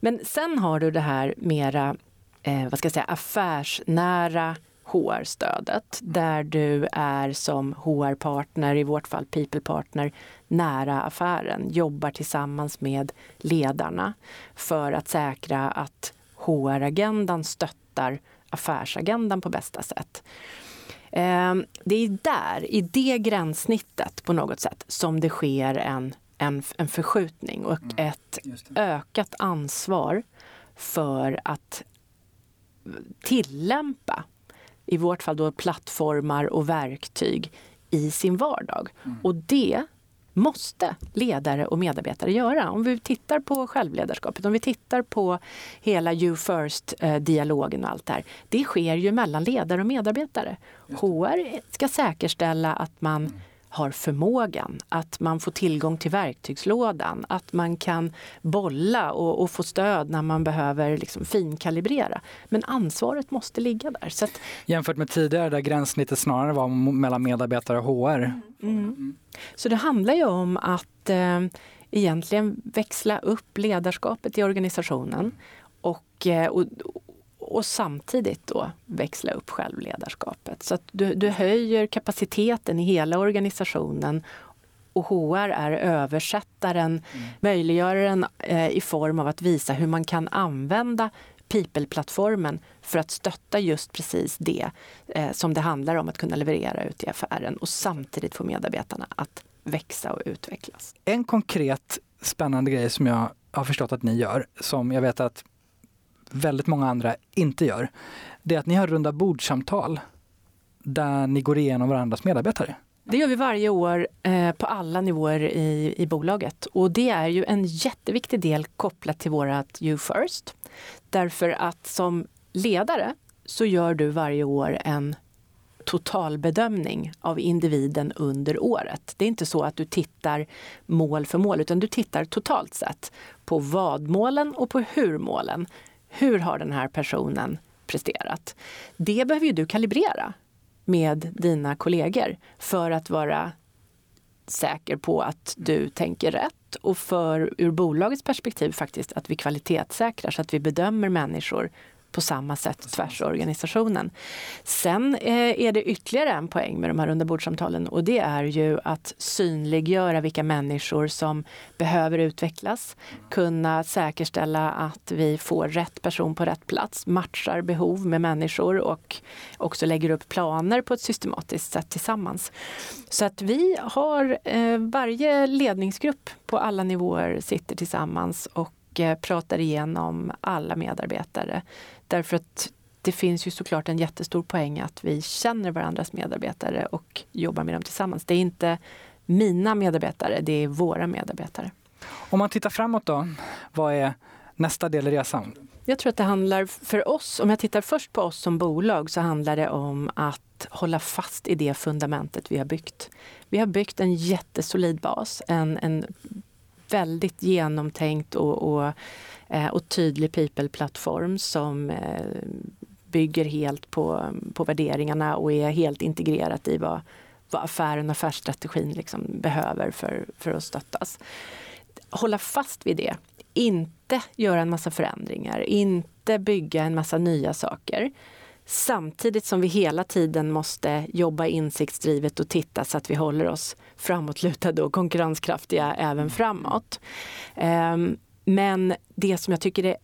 Men sen har du det här mera eh, vad ska jag säga, affärsnära HR-stödet där du är som HR-partner, i vårt fall people-partner, nära affären, jobbar tillsammans med ledarna för att säkra att HR-agendan stöttar affärsagendan på bästa sätt. Eh, det är där, i det gränssnittet på något sätt, som det sker en, en, en förskjutning och mm. ett ökat ansvar för att tillämpa, i vårt fall då plattformar och verktyg i sin vardag. Mm. Och det måste ledare och medarbetare göra. Om vi tittar på självledarskapet, om vi tittar på hela You First-dialogen och allt det här. Det sker ju mellan ledare och medarbetare. HR ska säkerställa att man mm har förmågan, att man får tillgång till verktygslådan, att man kan bolla och, och få stöd när man behöver liksom finkalibrera. Men ansvaret måste ligga där. Så att, Jämfört med tidigare där gränssnittet snarare var mellan medarbetare och HR. Mm. Mm. Så det handlar ju om att eh, egentligen växla upp ledarskapet i organisationen och, eh, och, och samtidigt då växla upp självledarskapet. Så att du, du höjer kapaciteten i hela organisationen och HR är översättaren, mm. möjliggöraren eh, i form av att visa hur man kan använda People-plattformen för att stötta just precis det eh, som det handlar om att kunna leverera ut i affären och samtidigt få medarbetarna att växa och utvecklas. En konkret spännande grej som jag har förstått att ni gör, som jag vet att väldigt många andra inte gör, det är att ni har runda bordsamtal där ni går igenom varandras medarbetare. Det gör vi varje år eh, på alla nivåer i, i bolaget. Och det är ju en jätteviktig del kopplat till vårat You First. Därför att som ledare så gör du varje år en totalbedömning av individen under året. Det är inte så att du tittar mål för mål utan du tittar totalt sett på vad-målen och på hur-målen. Hur har den här personen presterat? Det behöver ju du kalibrera med dina kollegor för att vara säker på att du tänker rätt och för ur bolagets perspektiv faktiskt att vi kvalitetssäkrar så att vi bedömer människor på samma sätt tvärs organisationen. Sen eh, är det ytterligare en poäng med de här rundabordssamtalen och det är ju att synliggöra vilka människor som behöver utvecklas, kunna säkerställa att vi får rätt person på rätt plats, matchar behov med människor och också lägger upp planer på ett systematiskt sätt tillsammans. Så att vi har eh, varje ledningsgrupp på alla nivåer sitter tillsammans och eh, pratar igenom alla medarbetare Därför att det finns ju såklart en jättestor poäng att vi känner varandras medarbetare och jobbar med dem tillsammans. Det är inte mina medarbetare, det är våra medarbetare. Om man tittar framåt då, vad är nästa del i resan? Jag tror att det handlar för oss, om jag tittar först på oss som bolag, så handlar det om att hålla fast i det fundamentet vi har byggt. Vi har byggt en jättesolid bas, en, en väldigt genomtänkt och, och eh, och tydlig people-plattform som eh, bygger helt på, på värderingarna och är helt integrerat i vad, vad affären och affärsstrategin liksom behöver för, för att stöttas. Hålla fast vid det, inte göra en massa förändringar, inte bygga en massa nya saker. Samtidigt som vi hela tiden måste jobba insiktsdrivet och titta så att vi håller oss framåtlutade och konkurrenskraftiga även framåt. Um, men det som jag tycker är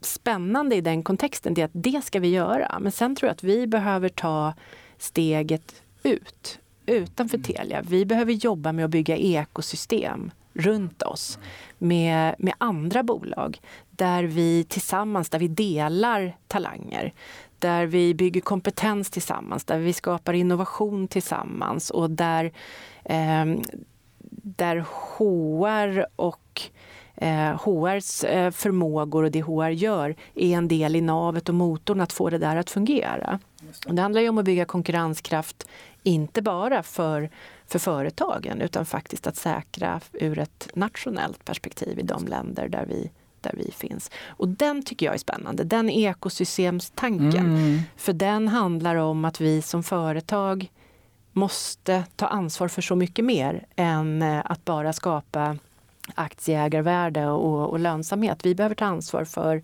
spännande i den kontexten, det är att det ska vi göra. Men sen tror jag att vi behöver ta steget ut, utanför mm. Telia. Vi behöver jobba med att bygga ekosystem runt oss med, med andra bolag där vi tillsammans, där vi delar talanger, där vi bygger kompetens tillsammans, där vi skapar innovation tillsammans och där, eh, där HR och eh, HRs eh, förmågor och det HR gör är en del i navet och motorn att få det där att fungera. Det. det handlar ju om att bygga konkurrenskraft, inte bara för, för företagen utan faktiskt att säkra ur ett nationellt perspektiv i de länder där vi där vi finns. Och den tycker jag är spännande, den ekosystemstanken. Mm. För den handlar om att vi som företag måste ta ansvar för så mycket mer än eh, att bara skapa aktieägarvärde och, och lönsamhet. Vi behöver ta ansvar för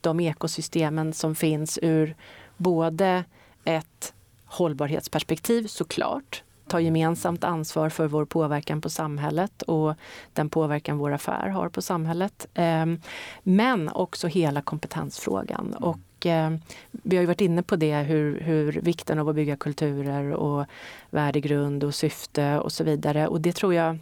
de ekosystemen som finns ur både ett hållbarhetsperspektiv såklart, ta gemensamt ansvar för vår påverkan på samhället och den påverkan vår affär har på samhället. Ehm, men också hela kompetensfrågan. Mm. Och ehm, vi har ju varit inne på det, hur, hur vikten av att bygga kulturer och värdegrund och syfte och så vidare. Och det tror jag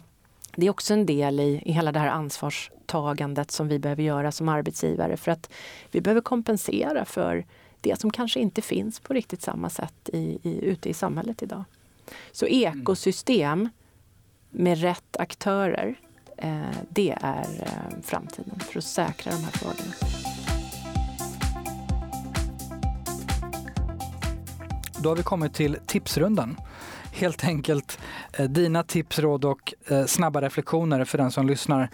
det är också en del i, i hela det här ansvarstagandet som vi behöver göra som arbetsgivare för att vi behöver kompensera för det som kanske inte finns på riktigt samma sätt i, i, ute i samhället idag. Så ekosystem med rätt aktörer, eh, det är eh, framtiden för att säkra de här frågorna. Då har vi kommit till tipsrundan helt enkelt eh, dina tips, råd och snabba reflektioner för den som lyssnar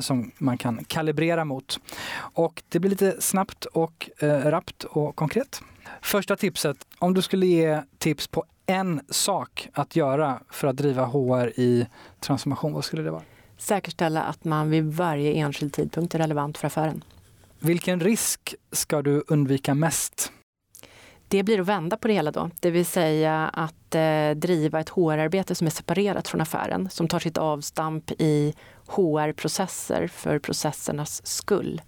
som man kan kalibrera mot. Och det blir lite snabbt och rappt och konkret. Första tipset, om du skulle ge tips på en sak att göra för att driva HR i transformation, vad skulle det vara? Säkerställa att man vid varje enskild tidpunkt är relevant för affären. Vilken risk ska du undvika mest? Det blir att vända på det hela då, det vill säga att eh, driva ett HR-arbete som är separerat från affären, som tar sitt avstamp i HR-processer för processernas skull.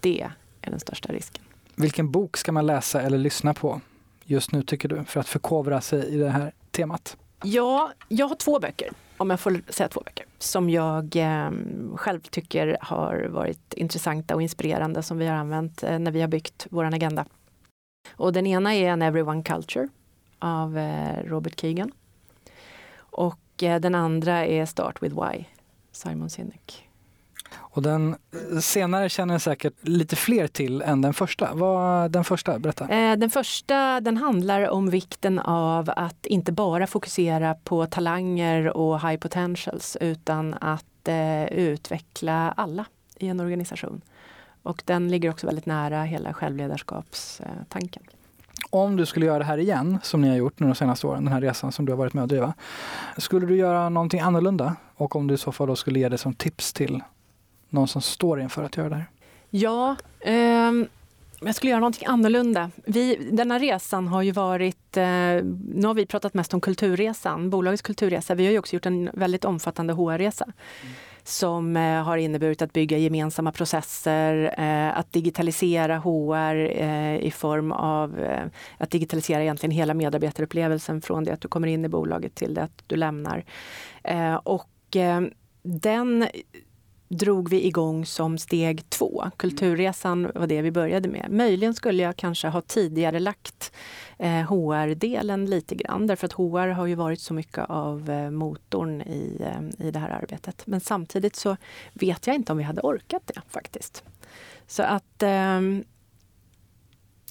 Det är den största risken. Vilken bok ska man läsa eller lyssna på just nu tycker du, för att förkovra sig i det här temat? Ja, jag har två böcker, om jag får säga två böcker, som jag eh, själv tycker har varit intressanta och inspirerande som vi har använt eh, när vi har byggt vår agenda. Och den ena är en Everyone Culture av eh, Robert Keegan Och eh, den andra är Start with Why, Simon Sinek. Och den senare känner säkert lite fler till än den första. Vad den första? Berätta. Eh, den första den handlar om vikten av att inte bara fokusera på talanger och high potentials utan att eh, utveckla alla i en organisation. Och den ligger också väldigt nära hela självledarskapstanken. Om du skulle göra det här igen, som ni har gjort nu de senaste åren, den här resan som du har varit med och driva. Skulle du göra någonting annorlunda? Och om du i så fall då skulle ge det som tips till någon som står inför att göra det här? Ja, eh, jag skulle göra någonting annorlunda. Vi, denna resan har ju varit, eh, nu har vi pratat mest om kulturresan, bolagets kulturresa. Vi har ju också gjort en väldigt omfattande HR-resa. Mm som eh, har inneburit att bygga gemensamma processer, eh, att digitalisera HR eh, i form av eh, att digitalisera egentligen hela medarbetarupplevelsen från det att du kommer in i bolaget till det att du lämnar. Eh, och eh, den drog vi igång som steg två. Kulturresan var det vi började med. Möjligen skulle jag kanske ha tidigare lagt eh, HR-delen lite grann därför att HR har ju varit så mycket av eh, motorn i, eh, i det här arbetet. Men samtidigt så vet jag inte om vi hade orkat det faktiskt. Så att eh,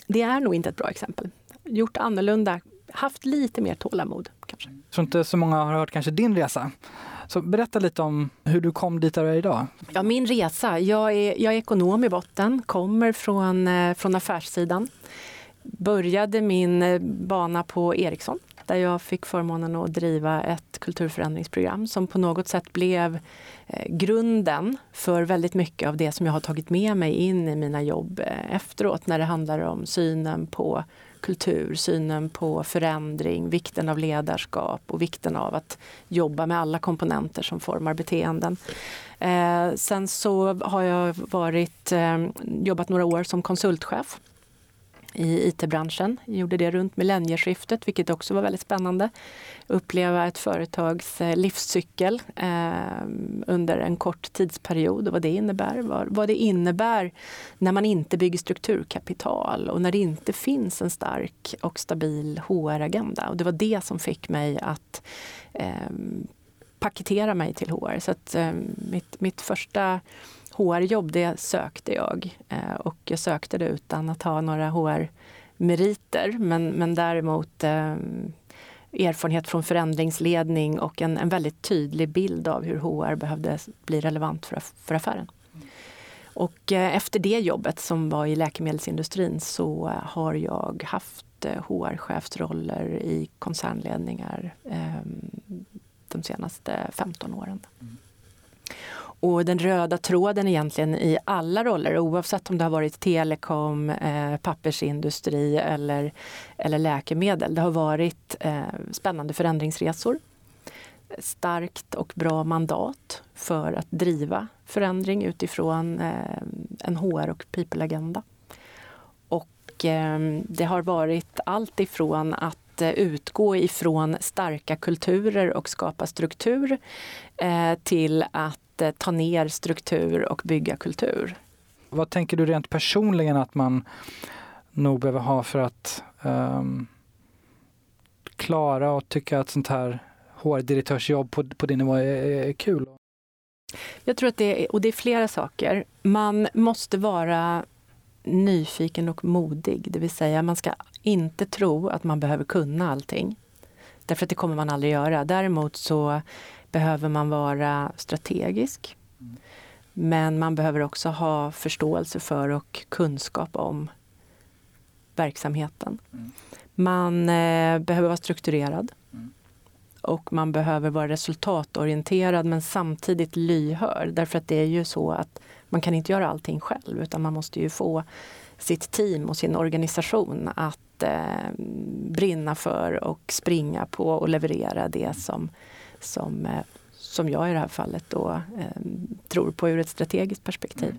det är nog inte ett bra exempel. Gjort annorlunda, haft lite mer tålamod kanske. Jag tror inte så många har hört kanske din resa. Så berätta lite om hur du kom dit där du är idag. Ja, min resa. Jag är, jag är ekonom i botten, kommer från, eh, från affärssidan. Började min eh, bana på Ericsson där jag fick förmånen att driva ett kulturförändringsprogram som på något sätt blev eh, grunden för väldigt mycket av det som jag har tagit med mig in i mina jobb efteråt när det handlar om synen på kultur, synen på förändring, vikten av ledarskap och vikten av att jobba med alla komponenter som formar beteenden. Eh, sen så har jag varit, eh, jobbat några år som konsultchef i IT-branschen. Gjorde det runt millennieskiftet, vilket också var väldigt spännande. Uppleva ett företags eh, livscykel eh, under en kort tidsperiod och vad det innebär. Vad, vad det innebär när man inte bygger strukturkapital och när det inte finns en stark och stabil HR-agenda. Och det var det som fick mig att eh, paketera mig till HR. Så att, eh, mitt, mitt första HR-jobb, det sökte jag. Eh, och jag sökte det utan att ha några HR-meriter. Men, men däremot eh, erfarenhet från förändringsledning och en, en väldigt tydlig bild av hur HR behövde bli relevant för, för affären. Och eh, efter det jobbet som var i läkemedelsindustrin så har jag haft eh, HR-chefsroller i koncernledningar ehm, de senaste 15 åren. Mm. Och den röda tråden egentligen i alla roller oavsett om det har varit telekom, eh, pappersindustri eller, eller läkemedel. Det har varit eh, spännande förändringsresor. Starkt och bra mandat för att driva förändring utifrån eh, en HR och people-agenda. Och eh, det har varit allt ifrån att eh, utgå ifrån starka kulturer och skapa struktur eh, till att Eh, ta ner struktur och bygga kultur. Vad tänker du rent personligen att man nog behöver ha för att um, klara och tycka att sånt här HR-direktörsjobb på, på din nivå är, är kul? Jag tror att det är, och det är flera saker. Man måste vara nyfiken och modig, det vill säga man ska inte tro att man behöver kunna allting. Därför att det kommer man aldrig göra. Däremot så behöver man vara strategisk. Men man behöver också ha förståelse för och kunskap om verksamheten. Man eh, behöver vara strukturerad. Och man behöver vara resultatorienterad men samtidigt lyhörd. Därför att det är ju så att man kan inte göra allting själv utan man måste ju få sitt team och sin organisation att eh, brinna för och springa på och leverera det som som, eh, som jag i det här fallet då, eh, tror på ur ett strategiskt perspektiv.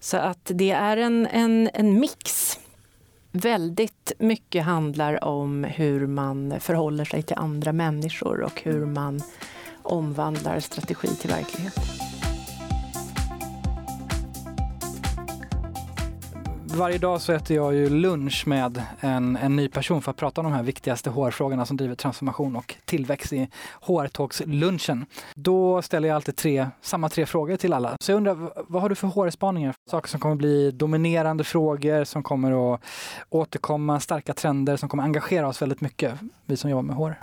Så att det är en, en, en mix. Väldigt mycket handlar om hur man förhåller sig till andra människor och hur man omvandlar strategi till verklighet. Varje dag så äter jag ju lunch med en, en ny person för att prata om de här viktigaste HR-frågorna som driver transformation och tillväxt i HR Talks-lunchen. Då ställer jag alltid tre, samma tre frågor till alla. Så jag undrar, vad har du för HR-spaningar? Saker som kommer bli dominerande frågor, som kommer att återkomma, starka trender som kommer engagera oss väldigt mycket, vi som jobbar med HR.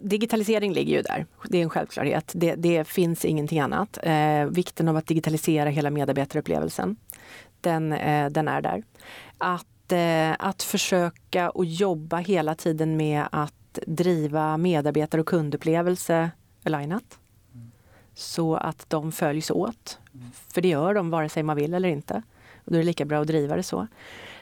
Digitalisering ligger ju där. Det är en självklarhet. Det, det finns ingenting annat. Eh, vikten av att digitalisera hela medarbetarupplevelsen, den, eh, den är där. Att, eh, att försöka och jobba hela tiden med att driva medarbetar och kundupplevelse alignat. Så att de följs åt. För det gör de vare sig man vill eller inte. Och då är det lika bra att driva det så.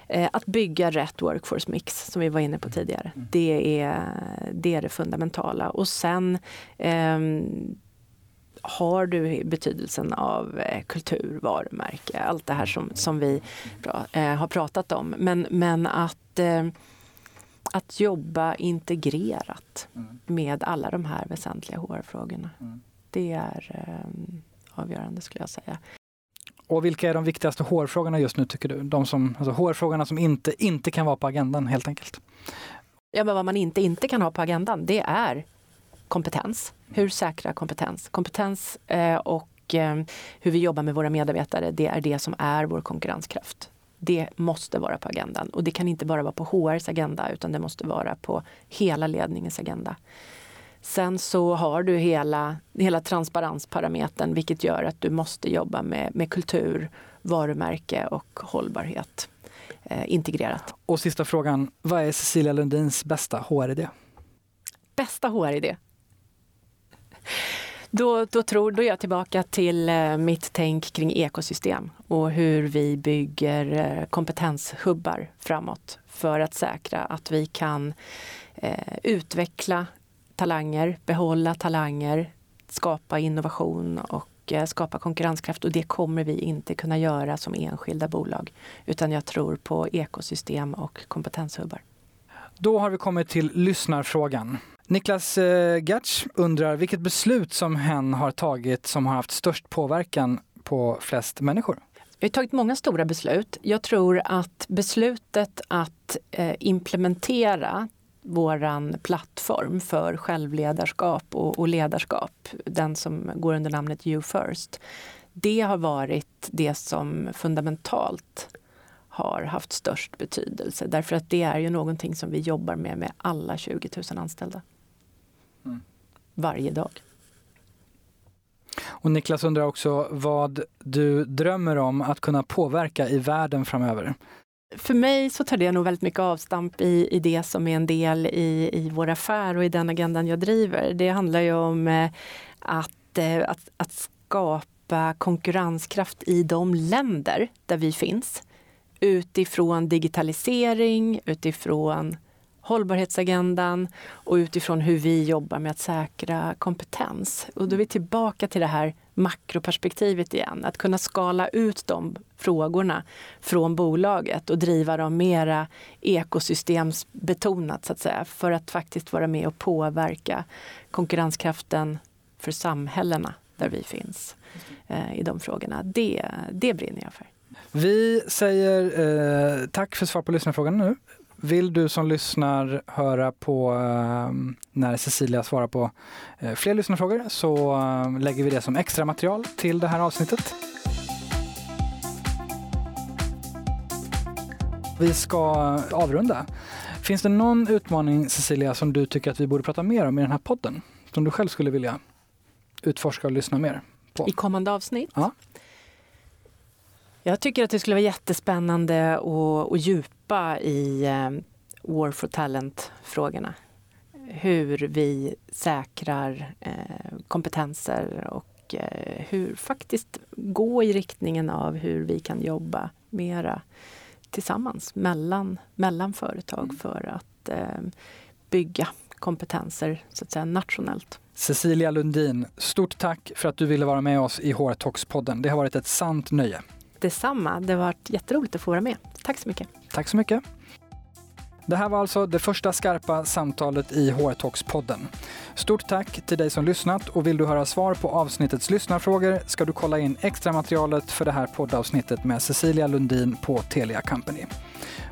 Eh, att bygga rätt workforce mix, som vi var inne på tidigare, mm. det, är, det är det fundamentala. Och sen eh, har du betydelsen av eh, kultur, varumärke, allt det här som, som vi eh, har pratat om. Men, men att, eh, att jobba integrerat mm. med alla de här väsentliga HR-frågorna. Mm. Det är avgörande skulle jag säga. Och vilka är de viktigaste HR-frågorna just nu tycker du? De som, alltså HR-frågorna som inte, inte kan vara på agendan helt enkelt. Ja, men vad man inte inte kan ha på agendan, det är kompetens. Hur säkra kompetens? Kompetens eh, och eh, hur vi jobbar med våra medarbetare, det är det som är vår konkurrenskraft. Det måste vara på agendan och det kan inte bara vara på HRs agenda utan det måste vara på hela ledningens agenda. Sen så har du hela, hela transparensparametern vilket gör att du måste jobba med, med kultur, varumärke och hållbarhet eh, integrerat. Och sista frågan, vad är Cecilia Lundins bästa HR-idé? Bästa HR-idé? Då, då, tror, då är jag tillbaka till eh, mitt tänk kring ekosystem och hur vi bygger eh, kompetenshubbar framåt för att säkra att vi kan eh, utveckla talanger, behålla talanger, skapa innovation och eh, skapa konkurrenskraft och det kommer vi inte kunna göra som enskilda bolag. Utan jag tror på ekosystem och kompetenshubbar. Då har vi kommit till lyssnarfrågan. Niklas eh, Gertz undrar vilket beslut som hen har tagit som har haft störst påverkan på flest människor? Vi har tagit många stora beslut. Jag tror att beslutet att eh, implementera våran plattform för självledarskap och, ledarskap, den som går under namnet You First. Det har varit det som fundamentalt har haft störst betydelse därför att det är ju någonting som vi jobbar med med alla 20 000 anställda. Varje dag. Och Niklas undrar också vad du drömmer om att kunna påverka i världen framöver för mig så tar det nog väldigt mycket avstamp i, i det som är en del i, i vår affär och i den agendan jag driver. Det handlar ju om eh, att, eh, att, att skapa konkurrenskraft i de länder där vi finns. Utifrån digitalisering, utifrån hållbarhetsagendan och utifrån hur vi jobbar med att säkra kompetens. Och då är vi tillbaka till det här makroperspektivet igen. Att kunna skala ut de frågorna från bolaget och driva dem mera ekosystemsbetonat så att säga. För att faktiskt vara med och påverka konkurrenskraften för samhällena där vi finns eh, i de frågorna. Det, det brinner jag för. Vi säger eh, tack för svar på lyssnarfrågan nu. Vill du som lyssnar höra på eh, när Cecilia svarar på eh, fler lyssnarfrågor så eh, lägger vi det som extra material till det här avsnittet. Vi ska avrunda. Finns det någon utmaning Cecilia som du tycker att vi borde prata mer om i den här podden? Som du själv skulle vilja utforska och lyssna mer på? I kommande avsnitt? Ja. Jag tycker att det skulle vara jättespännande att, att djupa i eh, War for Talent-frågorna. Hur vi säkrar eh, kompetenser och eh, hur faktiskt gå i riktningen av hur vi kan jobba mera tillsammans mellan, mellan företag mm. för att bygga kompetenser så att säga nationellt. Cecilia Lundin, stort tack för att du ville vara med oss i HR Talks-podden. Det har varit ett sant nöje. Detsamma. Det har varit jätteroligt att få vara med. Tack så mycket. Tack så mycket. Det här var alltså det första skarpa samtalet i HR-talks-podden. Stort tack till dig som lyssnat och vill du höra svar på avsnittets lyssnarfrågor ska du kolla in extra materialet för det här poddavsnittet med Cecilia Lundin på Telia Company.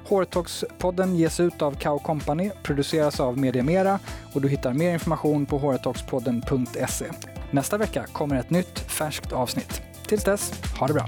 HR-talks-podden ges ut av Kao Company, produceras av Media Mera och du hittar mer information på hrtalkspodden.se. Nästa vecka kommer ett nytt färskt avsnitt. Tills dess, ha det bra!